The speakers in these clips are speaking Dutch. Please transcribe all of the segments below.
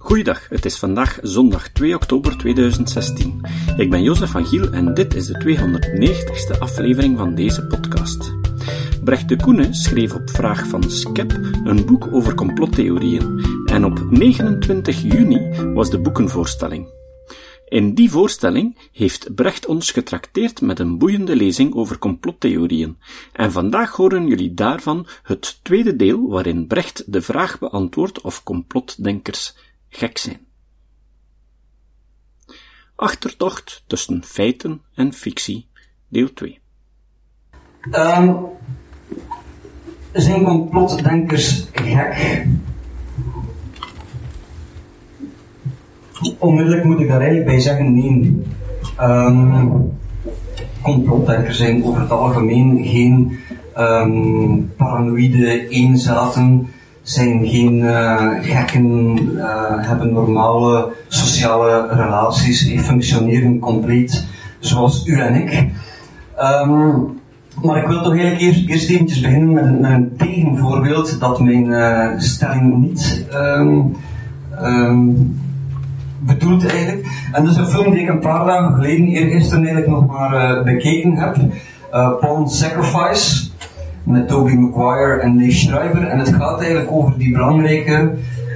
Goeiedag, het is vandaag zondag 2 oktober 2016. Ik ben Jozef van Giel en dit is de 290ste aflevering van deze podcast. Brecht de Koene schreef op vraag van Skep een boek over complottheorieën en op 29 juni was de boekenvoorstelling. In die voorstelling heeft Brecht ons getrakteerd met een boeiende lezing over complottheorieën. En vandaag horen jullie daarvan het tweede deel waarin Brecht de vraag beantwoordt of complotdenkers gek zijn. Achtertocht tussen feiten en fictie, deel 2. Um, zijn complotdenkers gek? Onmiddellijk moet ik daar eigenlijk bij zeggen, nee. Um, complotdenkers zijn over het algemeen geen um, paranoïde eenzaten, zijn geen uh, gekken, uh, hebben normale sociale relaties, die functioneren compleet zoals u en ik. Um, maar ik wil toch eigenlijk eerst, eerst eventjes beginnen met een, tegenvoorbeeld dat mijn uh, stelling niet um, um, bedoelt eigenlijk. En dat is een film die ik een paar dagen geleden, eergisteren eigenlijk nog maar bekeken heb. Uh, Pawn Sacrifice met Toby Maguire en Lee Schreiber. En het gaat eigenlijk over die belangrijke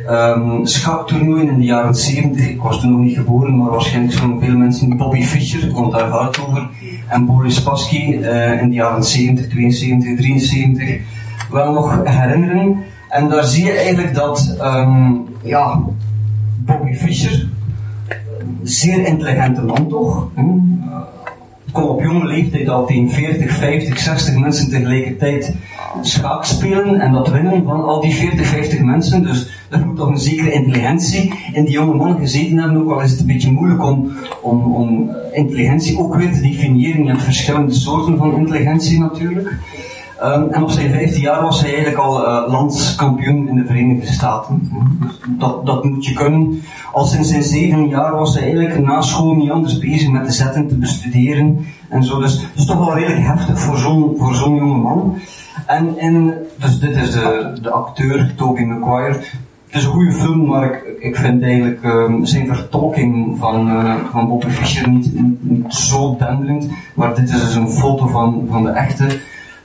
um, schaktoernooien in de jaren 70. Ik was toen nog niet geboren, maar waarschijnlijk zullen veel mensen Bobby Fischer, want daar gaat het over, en Boris Spassky uh, in de jaren 70, 72, 73 wel nog herinneren. En daar zie je eigenlijk dat um, ja, Bobby Fischer, zeer intelligente man toch? Kon op jonge leeftijd al tegen 40, 50, 60 mensen tegelijkertijd schaak spelen en dat winnen van al die 40, 50 mensen. Dus er moet toch een zekere intelligentie in die jonge man gezeten hebben, ook al is het een beetje moeilijk om, om, om intelligentie ook weer te definiëren. Je hebt verschillende soorten van intelligentie natuurlijk. En op zijn 15 jaar was hij eigenlijk al uh, landskampioen in de Verenigde Staten. Dat, dat moet je kunnen. Al sinds zijn 7 jaar was hij eigenlijk na school niet anders bezig met de zetten te bestuderen en zo. Dus toch wel redelijk heftig voor zo'n voor jonge man. En, dus dit is de, acteur Toby Maguire. Het is een goede film, maar ik, ik vind eigenlijk um, zijn vertolking van, uh, van Bobby Fischer niet, niet, zo denderend. Maar dit is dus een foto van, van de echte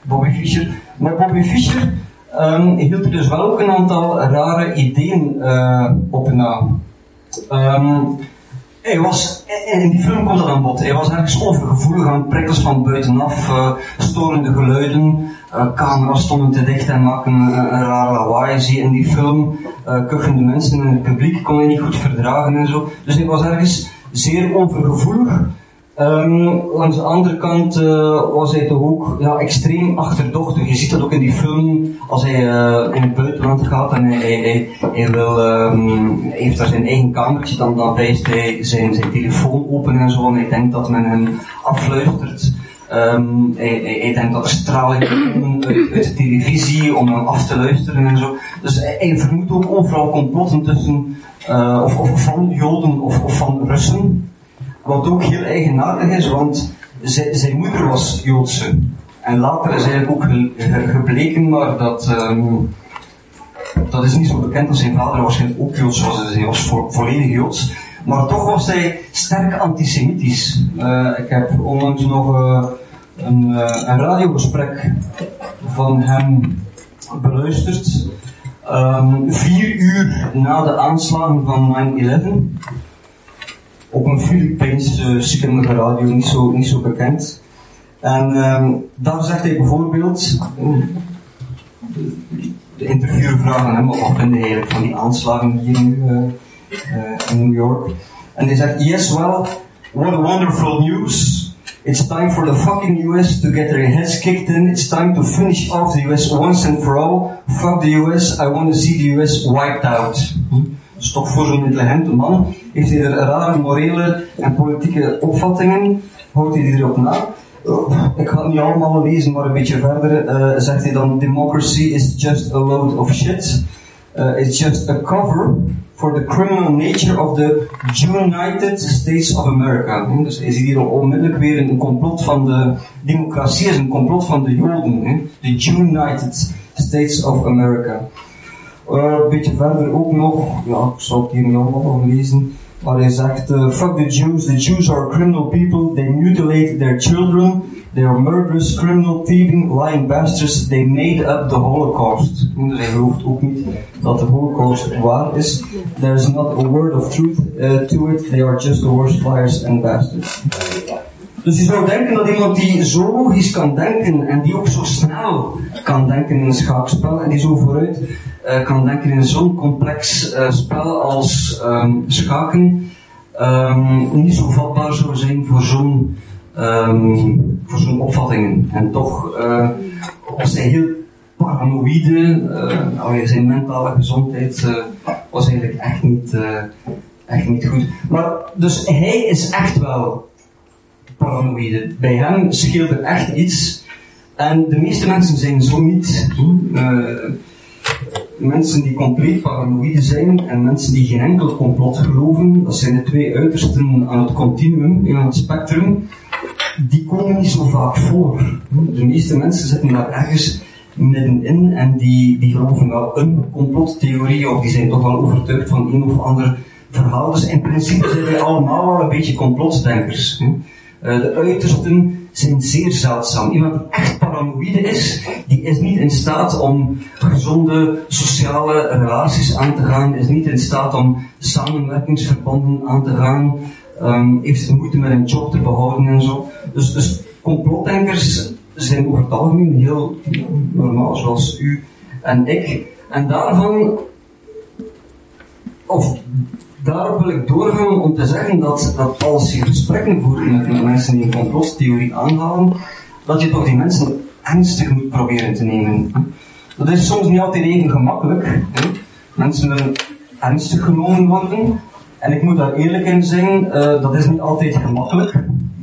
Bobby Fischer. Maar Bobby Fischer um, hield er dus wel ook een aantal rare ideeën uh, op na. Um, hij was, in die film komt dat aan bod, hij was ergens overgevoelig aan prikkels van buitenaf, uh, storende geluiden, uh, camera's stonden te dicht en maken een, raar lawaai. Zie in die film, uh, kuchende mensen in het publiek kon hij niet goed verdragen en zo. Dus hij was ergens zeer overgevoelig. Um, langs de andere kant uh, was hij toch ook ja, extreem achterdochtig. Je ziet dat ook in die film, als hij uh, in het buitenland gaat en hij, hij, hij, wil, hij heeft daar zijn eigen kamertje, dan, dan wijst hij zijn, zijn telefoon open en zo, en hij denkt dat men hem afluistert. Um, hij, hij, hij, denkt dat er stralingen komen uit, de televisie om hem af te luisteren en zo. Dus hij, hij vermoedt ook overal complotten tussen, uh, of, of van Joden of, of van Russen. Wat ook heel eigenaardig is, want zij, zijn moeder was Joodse. En later is eigenlijk ook gebleken, maar dat, um, dat is niet zo bekend als zijn vader waarschijnlijk ook Joods was. Dus hij was vo volledig Joods. Maar toch was hij sterk antisemitisch. Uh, ik heb onlangs nog uh, een, uh, een radiogesprek van hem beluisterd. Um, vier uur na de aanslagen van 9-11 op een Filipijnse schimmige radio, niet zo, niet zo bekend. En um, daar zegt hij bijvoorbeeld, de interviewer vraagt aan hem, wat vind je van die aanslagen hier nu uh, uh, in New York? En hij zegt, yes, well, what a wonderful news. It's time for the fucking US to get their heads kicked in. It's time to finish off the US once and for all. Fuck the US. I want to see the US wiped out. Hm? Dus voor zo'n intelligente man heeft hij er rare morele en politieke opvattingen, houdt hij erop na. Ik ga het niet allemaal lezen, maar een beetje verder uh, zegt hij dan: Democracy is just a load of shit. Uh, it's just a cover for the criminal nature of the United States of America. Dus hij ziet hier onmiddellijk weer een complot van de democratie, is een complot van de Joden. The United States of America. Een beetje verder ook nog, ja, ik zal het hier niet allemaal lezen, maar hij zegt, uh, fuck the Jews, the Jews are criminal people, they mutilate their children, they are murderous, criminal, thieving, lying bastards, they made up the Holocaust. Dus hij gelooft ook niet dat de Holocaust waar is. There is not a word of truth uh, to it, they are just the worst liars and bastards. Dus je zou denken dat iemand die zo logisch kan denken en die ook zo snel kan denken in een schaakspel en die zo vooruit uh, kan denken in zo'n complex uh, spel als um, schaken, um, niet zo vatbaar zou zijn voor zo'n um, voor zo'n opvattingen. En toch uh, was hij heel paranoïde, uh, zijn mentale gezondheid was eigenlijk echt niet, echt niet goed. Maar dus hij is echt wel paranoïde. Bij hem scheelt er echt iets. En de meeste mensen zijn zo niet. Mensen die compleet paranoïde zijn en mensen die geen enkel complot geloven, dat zijn de twee uitersten aan het continuum, aan het spectrum, die komen niet zo vaak voor. De meeste mensen zitten daar ergens middenin en die, die geloven wel een complottheorie of die zijn toch wel overtuigd van een of ander verhaal. Dus in principe zijn wij allemaal wel een beetje complotdenkers. Uh, de uitersten zijn zeer zeldzaam. Iemand die echt paranoïde is, die is niet in staat om gezonde sociale relaties aan te gaan, is niet in staat om samenwerkingsverbanden aan te gaan, um, heeft moeite met een job te behouden en zo. Dus, dus complotdenkers zijn over het algemeen heel normaal, zoals u en ik. En daarvan, of daarop wil ik doorgaan om te zeggen dat, dat als je gesprekken voert met, mensen die een complottheorie aanhalen, dat je toch die mensen ernstig moet proberen te nemen. Dat is soms niet altijd even gemakkelijk. Hè. Mensen willen ernstig genomen worden. En ik moet daar eerlijk in zijn, uh, dat is niet altijd gemakkelijk.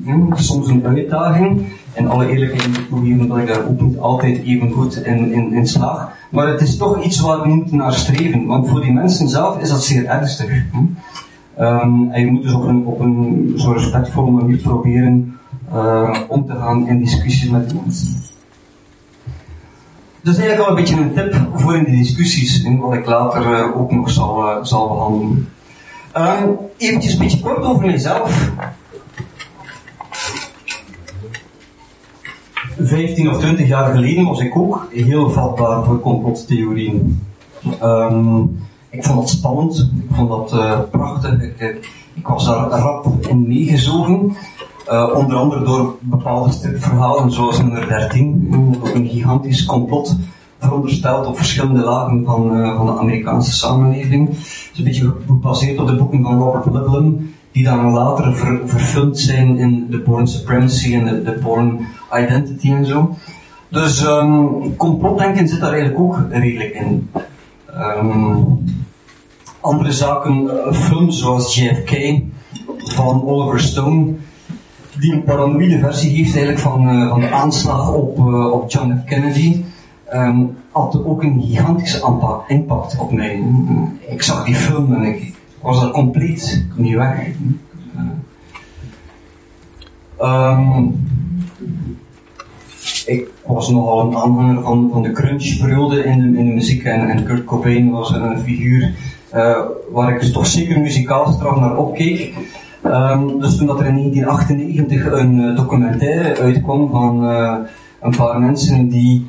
Hè. Soms een uitdaging. En alle eerlijkheid moet ik dat ik daar ook niet altijd even goed in, in, in slaag. Maar het is toch iets waar we moeten naar streven. Want voor die mensen zelf is dat zeer ernstig. Hm? Um, en je moet dus op een, op een zo respectvolle manier proberen uh, om te gaan in discussies met die mensen. Dus eigenlijk al een beetje een tip voor in die discussies, wat ik later uh, ook nog zal, uh, zal behandelen. Um, eventjes een beetje kort over mijzelf. 15 of 20 jaar geleden was ik ook heel vatbaar voor complottheorieën. Um, ik vond dat spannend, ik vond dat uh, prachtig, ik, eh, ik, was daar rap in meegezogen. Uh, onder andere door bepaalde stripverhalen, zoals nummer 13, ook een gigantisch complot verondersteld op verschillende lagen van, van de Amerikaanse samenleving. Het is een beetje gebaseerd op de boeken van Robert Ludlum, die dan later ver, zijn in de Born Supremacy en de, de Born Identity en zo. Dus um, complotdenken zit daar eigenlijk ook redelijk in. Um, andere zaken, uh, films zoals JFK van Oliver Stone, die een paranoïde versie geeft eigenlijk van, uh, van de aanslag op, uh, op John F. Kennedy, um, had ook een gigantische impact op mij. Ik zag die film en ik, was er compleet niet weg. Um, ik was nogal een aanhanger van, van de crunch-periode in de, in de muziek en, en Kurt Cobain was een figuur uh, waar ik dus toch zeker muzikaal straf naar opkeek. Um, dus toen dat er in 1998 een uh, documentaire uitkwam van uh, een paar mensen die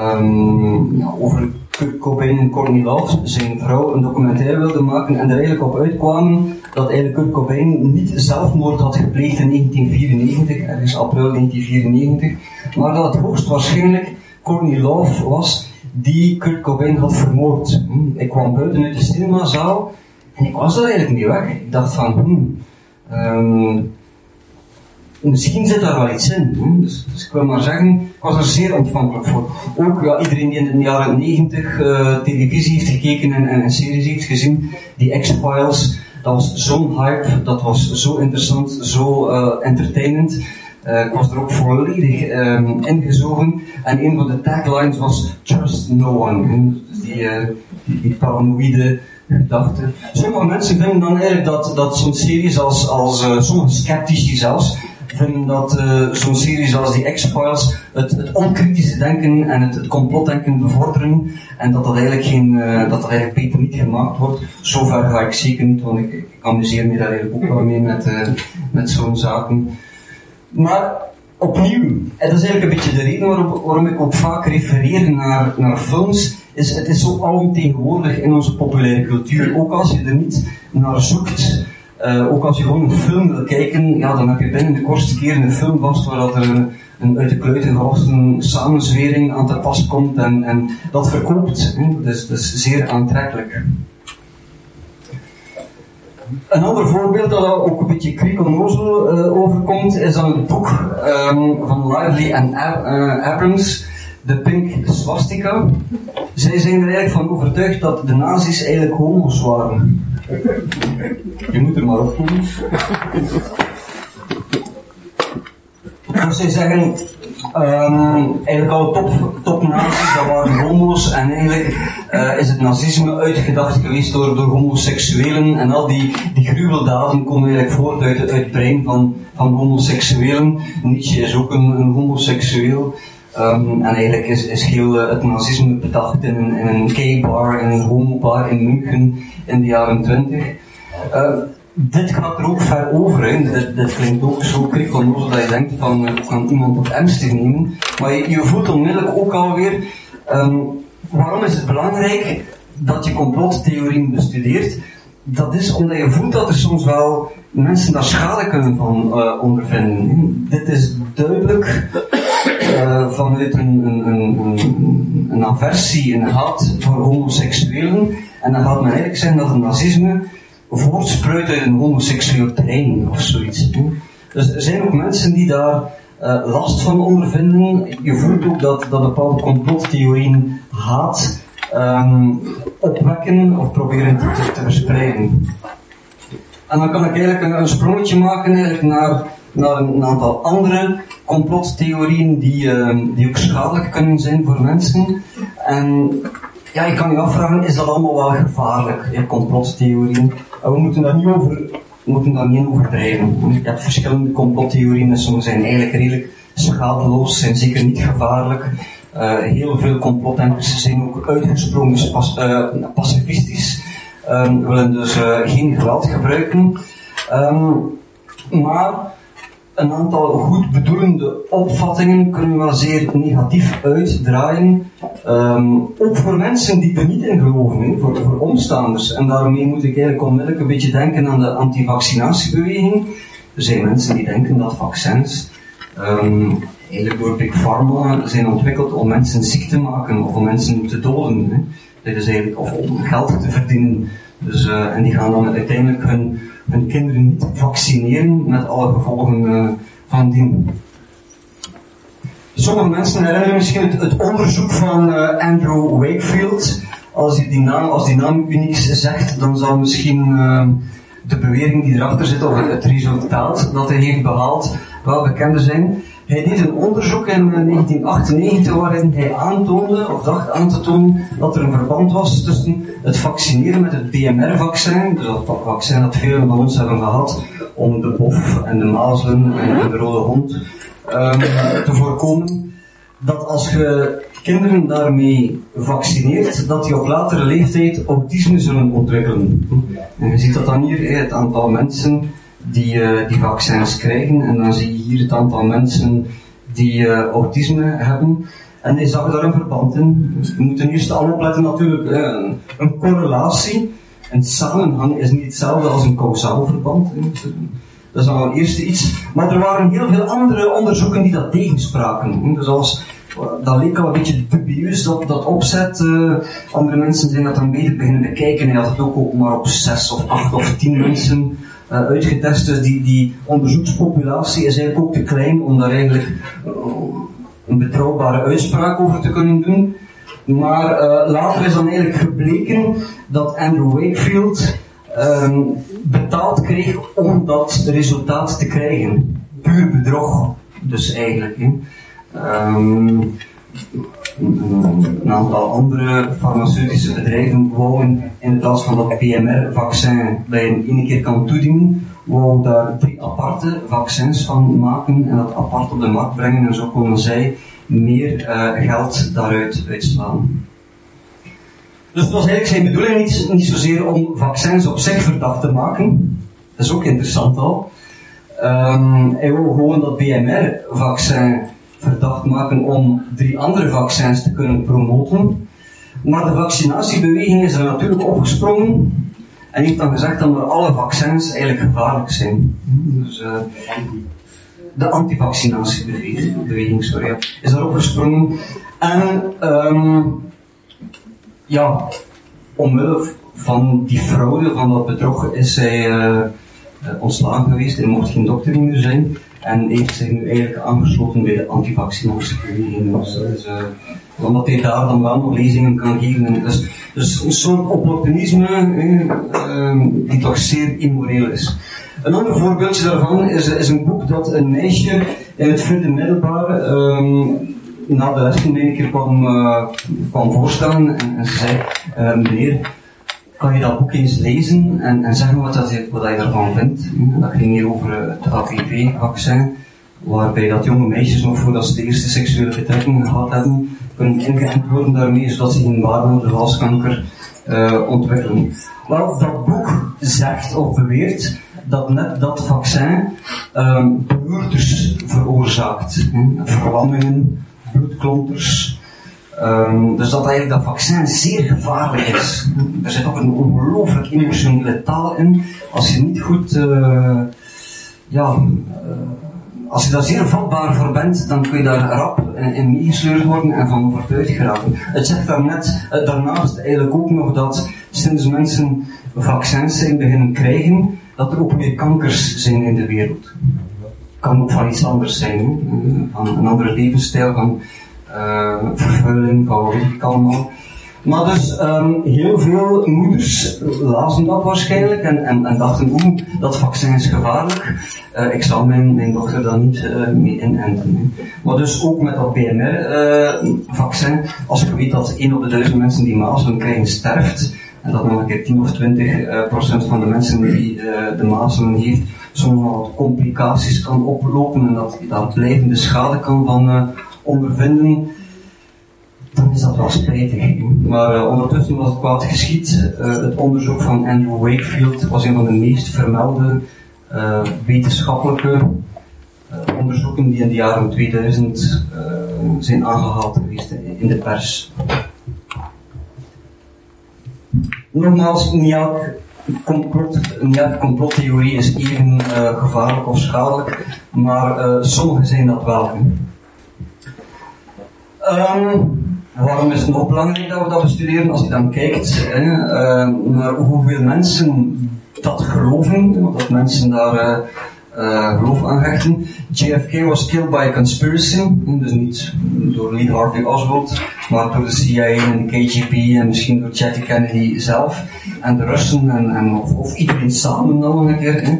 um, ja, over Kurt Cobain en Courtney Love, zijn vrouw, een documentaire wilden maken en er eigenlijk op uitkwamen dat eigenlijk Kurt Cobain niet zelfmoord had gepleegd in 1994, ergens april 1994, maar dat het hoogstwaarschijnlijk Courtney Love was die Kurt Cobain had vermoord. Hm, ik kwam buiten uit de cinemazaal en ik was er eigenlijk niet weg. Ik dacht van, hmm, um, misschien zit daar wel iets in. Dus, dus, ik wil maar zeggen, ik was er zeer ontvankelijk voor. Ook iedereen die in de jaren 90 uh, televisie heeft gekeken en, en, series heeft gezien, die X-Files, dat was zo'n hype, dat was zo interessant, zo uh, entertainend. Uh, ik was er ook volledig um, ingezogen. En een van de taglines was Trust No One. Dus die, uh, die paranoïde gedachte. Sommige mensen vinden dan eigenlijk dat, dat zo'n series als, als uh, sommige sceptici zelfs, vinden dat uh, zo'n series als die X-Files het, het, onkritische denken en het, complotdenken bevorderen en dat dat eigenlijk, geen, uh, dat eigenlijk beter niet gemaakt wordt. Zover ga ik zeker niet, want ik, amuseer me daar ook wel mee met, uh, met zo'n zaken. Maar opnieuw, en dat is eigenlijk een beetje de reden waarom, waarom ik ook vaak refereer naar, naar films, is het is zo alomtegenwoordig in onze populaire cultuur. Ook als je er niet naar zoekt, uh, ook als je gewoon een film wil kijken, ja, dan heb je binnen de kortste keer een film vast waar dat er een, een uit de kluiten gewassen samenzwering aan te pas komt en, en dat verkoopt. Dus dat is zeer aantrekkelijk. Een ander voorbeeld dat ook een beetje kriekelnozel uh, overkomt, is dan het boek um, van Lively en Ab uh, Abrams, de Pink Swastika. Zij zijn er eigenlijk van overtuigd dat de nazi's eigenlijk homo's waren. Je moet er maar op doen. Dus zij zeggen, um, eigenlijk al top, top nazi's, dat waren homo's en eigenlijk uh, is het nazisme uitgedacht geweest door, door homoseksuelen en al die, die gruweldaden komen eigenlijk voort uit, uit het brein van, van homoseksuelen. Nietzsche is ook een, een homoseksueel. Um, en eigenlijk is, is heel uh, het nazisme bedacht in een, in een gay bar, in een homobar in München in de jaren twintig. Uh, dit gaat er ook ver over. Hè. Dit, klinkt ook zo krikkelnoos dat je denkt van uh, kan iemand op ernstig nemen. Maar je, je voelt onmiddellijk ook alweer um, waarom is het belangrijk dat je complottheorieën bestudeert. Dat is omdat je voelt dat er soms wel mensen daar schade kunnen van uh, ondervinden. Dit is duidelijk uh, vanuit een, een, een, een, aversie, een haat voor homoseksuelen. En dan gaat men eigenlijk zeggen dat het nazisme voortspruit uit een homoseksueel terrein of zoiets. Dus er zijn ook mensen die daar uh, last van ondervinden. Je voelt ook dat, dat bepaalde complottheorieën haat um, opwekken of proberen te, te, verspreiden. En dan kan ik eigenlijk een, sprongetje maken naar, naar een, aantal andere complottheorieën die, uh, die ook schadelijk kunnen zijn voor mensen. En ja, je kan je afvragen, is dat allemaal wel gevaarlijk, in complottheorieën? We moeten daar niet over, we moeten daar niet overdrijven. Je hebt verschillende complottheorieën sommige zijn eigenlijk redelijk schadeloos, zijn zeker niet gevaarlijk. Uh, heel veel complotdenkers zijn ook uitgesproken uh, pacifistisch, um, willen dus uh, geen geweld gebruiken. Um, maar een aantal goed bedoelende opvattingen kunnen wel zeer negatief uitdraaien. Um, ook voor mensen die er niet in geloven, voor, voor omstaanders. En daarmee moet ik eigenlijk onmiddellijk een beetje denken aan de antivaccinatiebeweging. Er zijn mensen die denken dat vaccins um, eigenlijk door Big Pharma zijn ontwikkeld om mensen ziek te maken of om mensen te doden. Hè. Eigenlijk, of om geld te verdienen. Dus, uh, en die gaan dan uiteindelijk hun hun kinderen niet vaccineren met alle gevolgen uh, van dien. Sommige mensen herinneren misschien het, onderzoek van uh, Andrew Wakefield. Als, die naam, als die naam uniek zegt, dan zal misschien de bewering die erachter zit, of het resultaat dat hij heeft behaald, wel bekender zijn. Hij deed een onderzoek in 1998 waarin hij aantoonde, of dacht aan te tonen, dat er een verband was tussen het vaccineren met het BMR-vaccin, dus dat vaccin dat velen van ons hebben gehad om de bof en de mazelen en de rode hond um, te voorkomen, dat als je kinderen daarmee vaccineert, dat die op latere leeftijd autisme zullen ontwikkelen. En je ziet dat dan hier, het aantal mensen die uh, die vaccins krijgen. En dan zie je hier het aantal mensen die uh, autisme hebben. En hij zag daar een verband in. We moeten eerst al opletten natuurlijk, uh, een correlatie. Een samenhang is niet hetzelfde als een causaal verband. Dat is al het eerste iets. Maar er waren heel veel andere onderzoeken die dat tegenspraken. Dus als, dat leek al een beetje dubieus, dat, dat opzet. Andere mensen zijn dat dan beter beginnen bekijken. Hij had het ook, ook maar op zes of acht of tien mensen uh, uitgetest. Dus die, die onderzoekspopulatie is eigenlijk ook te klein om daar eigenlijk uh, een betrouwbare uitspraak over te kunnen doen. Maar uh, later is dan eigenlijk gebleken dat Andrew Wakefield um, betaald kreeg om dat resultaat te krijgen. Puur bedrog, dus eigenlijk. Een aantal andere farmaceutische bedrijven wouden in plaats van dat PMR-vaccin dat je in één keer kan toedienen, wou daar drie aparte vaccins van maken en dat apart op de markt brengen en zo konden zij meer uh, geld daaruit uitslaan. Dus het was eigenlijk zijn bedoeling niet, niet zozeer om vaccins op zich verdacht te maken. Dat is ook interessant al. Um, hij wil gewoon dat BMR-vaccin verdacht maken om drie andere vaccins te kunnen promoten. Maar de vaccinatiebeweging is er natuurlijk opgesprongen en heeft dan gezegd dat alle vaccins eigenlijk gevaarlijk zijn. Dus, uh, de antivaccinatiebeweging sorry, is daarop gesprongen. En um, ja, omwille van die fraude, van dat bedrog, is hij uh, ontslagen geweest. Hij mocht geen dokter meer zijn. En heeft zich nu eigenlijk aangesloten bij de antivaccinatiebeweging. Dus, dus uh, omdat hij daar dan wel nog lezingen kan geven. Dus, dus een soort opportunisme eh, die toch zeer immoreel is. Een ander voorbeeldje daarvan is, is een boek dat een meisje in het vierde middelbare um, na de les een keer kwam, uh, kwam voorstellen en, en ze zei, uh, meneer, kan je dat boek eens lezen en, en zeggen wat, dat wat je ervan vindt. Dat ging hier over het HPV-vaccin, waarbij dat jonge meisjes nog voordat ze de eerste seksuele betrekking gehad hebben, kunnen ingeënt worden daarmee, zodat ze geen baarmoederhalskanker uh, ontwikkelen. Wel, dat boek zegt of beweert dat net dat vaccin um, veroorzaakt. Verlammingen, bloedklonters. Um, dus dat eigenlijk dat vaccin zeer gevaarlijk is. Er zit ook een ongelooflijk emotionele taal in. Als je niet goed, uh, ja, uh, als je daar zeer vatbaar voor bent, dan kun je daar rap in meegesleurd worden en van overtuigd geraken. Het zegt daarnet, uh, daarnaast eigenlijk ook nog dat sinds mensen vaccins zijn beginnen krijgen, dat er ook meer kankers zijn in de wereld. Kan ook van iets anders zijn, van een andere levensstijl, van vervuiling, ik allemaal. Maar dus um, heel veel moeders lazen dat waarschijnlijk en, en, en dachten, oeh, dat vaccin is gevaarlijk. Uh, ik zal mijn, mijn dochter daar niet uh, mee inenten. Maar dus ook met dat PMR-vaccin, als je weet dat 1 op de duizend mensen die mazelen krijgen sterft, en dat nog een keer 10 of 20 procent van de mensen die de mazelen heeft, soms wat complicaties kan oplopen en dat, dat blijvende schade kan van ondervinden, dan is dat wel spijtig. Maar uh, ondertussen was het kwaad geschied. Uh, het onderzoek van Andrew Wakefield was een van de meest vermelde uh, wetenschappelijke onderzoeken die in de jaren 2000 zijn aangehaald geweest in de pers. Nogmaals, niet elke complot, complottheorie is even gevaarlijk of schadelijk, maar sommige zijn dat wel. Um, waarom is het nog belangrijk dat we dat bestuderen? Als je dan kijkt hè, uh, naar hoeveel mensen dat geloven, dat mensen daar uh, geloof aan hechten. JFK was killed by a conspiracy, dus niet door Lee Harvey Oswald, maar door de CIA en de KGB en misschien door Jackie Kennedy zelf en de Russen en, en of, iedereen samen dan nog een keer.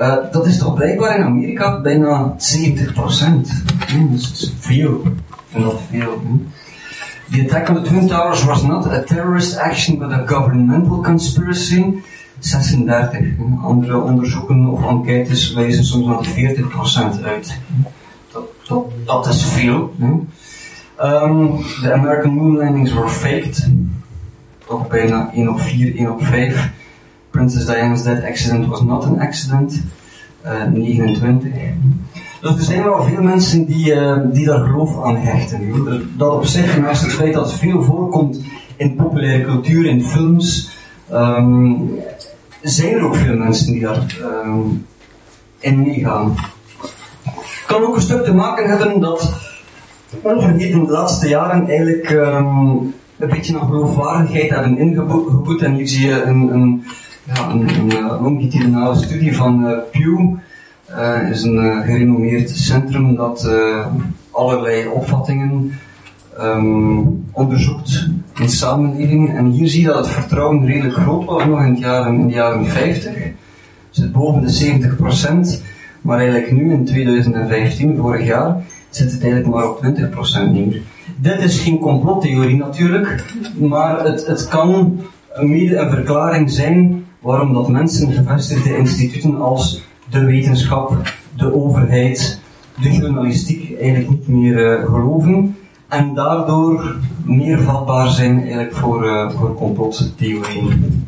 Uh, dat is toch blijkbaar in Amerika bijna 70 procent. Dat is veel. Not. The attack on the Twin Towers was not a terrorist action but a governmental conspiracy. 36. Andere onderzoeken of enquêtes wijzen soms naar 40% uit. Dat, is veel. Um, the American moon landings were faked. Toch bijna 1 op 4, 1 op 5. Princess Diana's death accident was not an accident. Uh, 29. Dus er zijn wel veel mensen die, uh, die daar geloof aan hechten. Dat op zich, naast het feit dat het veel voorkomt in populaire cultuur, in films, um, zijn er ook veel mensen die daar um, in meegaan. Kan ook een stuk te maken hebben dat overheden de laatste jaren eigenlijk um, een beetje naar geloofwaardigheid hebben ingeboet. En hier zie je een, een, ja, een, een, longitudinale studie van uh, Pew uh, is een uh, gerenommeerd centrum dat uh, allerlei opvattingen um, onderzoekt in samenleving. En hier zie je dat het vertrouwen redelijk groot was nog in, het jaren, de jaren 50. Zit boven de 70 procent. Maar eigenlijk nu in 2015, vorig jaar, zit het eigenlijk maar op 20 procent neer. Dit is geen complottheorie natuurlijk, maar het, het kan mede een verklaring zijn waarom dat mensen gevestigde instituten als de wetenschap, de overheid, de journalistiek eigenlijk niet meer uh, geloven en daardoor meer vatbaar zijn eigenlijk voor, uh, voor complottheorieën.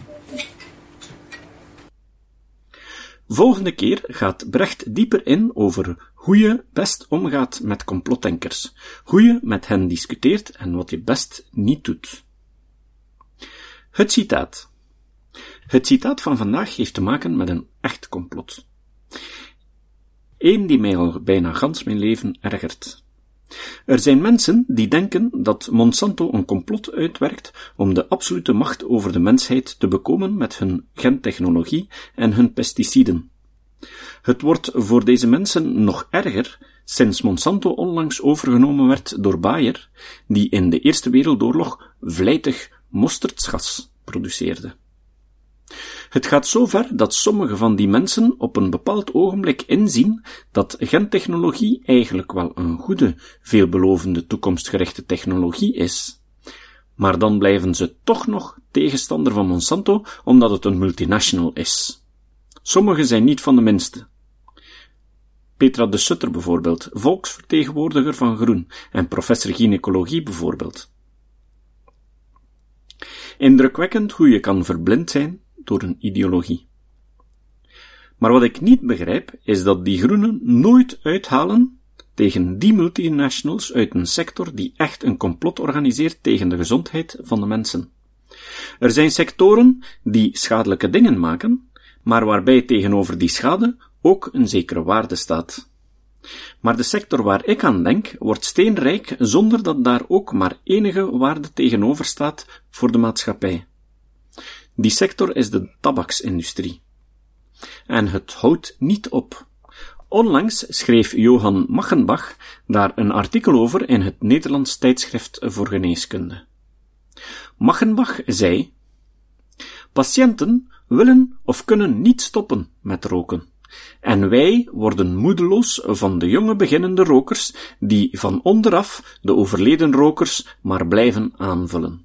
Volgende keer gaat Brecht dieper in over hoe je best omgaat met complotdenkers, hoe je met hen discuteert en wat je best niet doet. Het citaat. Het citaat van vandaag heeft te maken met een echt complot. Eén die mij al bijna gans mijn leven ergert. Er zijn mensen die denken dat Monsanto een complot uitwerkt om de absolute macht over de mensheid te bekomen met hun gentechnologie en hun pesticiden. Het wordt voor deze mensen nog erger sinds Monsanto onlangs overgenomen werd door Bayer, die in de Eerste Wereldoorlog vlijtig mosterdgas produceerde. Het gaat zo ver dat sommige van die mensen op een bepaald ogenblik inzien dat gentechnologie eigenlijk wel een goede, veelbelovende toekomstgerichte technologie is. Maar dan blijven ze toch nog tegenstander van Monsanto omdat het een multinational is. Sommigen zijn niet van de minste. Petra de Sutter bijvoorbeeld, volksvertegenwoordiger van Groen en professor gynaecologie bijvoorbeeld. Indrukwekkend hoe je kan verblind zijn door een ideologie. Maar wat ik niet begrijp, is dat die groenen nooit uithalen tegen die multinationals uit een sector die echt een complot organiseert tegen de gezondheid van de mensen. Er zijn sectoren die schadelijke dingen maken, maar waarbij tegenover die schade ook een zekere waarde staat. Maar de sector waar ik aan denk, wordt steenrijk zonder dat daar ook maar enige waarde tegenover staat voor de maatschappij. Die sector is de tabaksindustrie. En het houdt niet op. Onlangs schreef Johan Machenbach daar een artikel over in het Nederlands tijdschrift voor geneeskunde. Machenbach zei: Patiënten willen of kunnen niet stoppen met roken. En wij worden moedeloos van de jonge beginnende rokers die van onderaf de overleden rokers maar blijven aanvullen.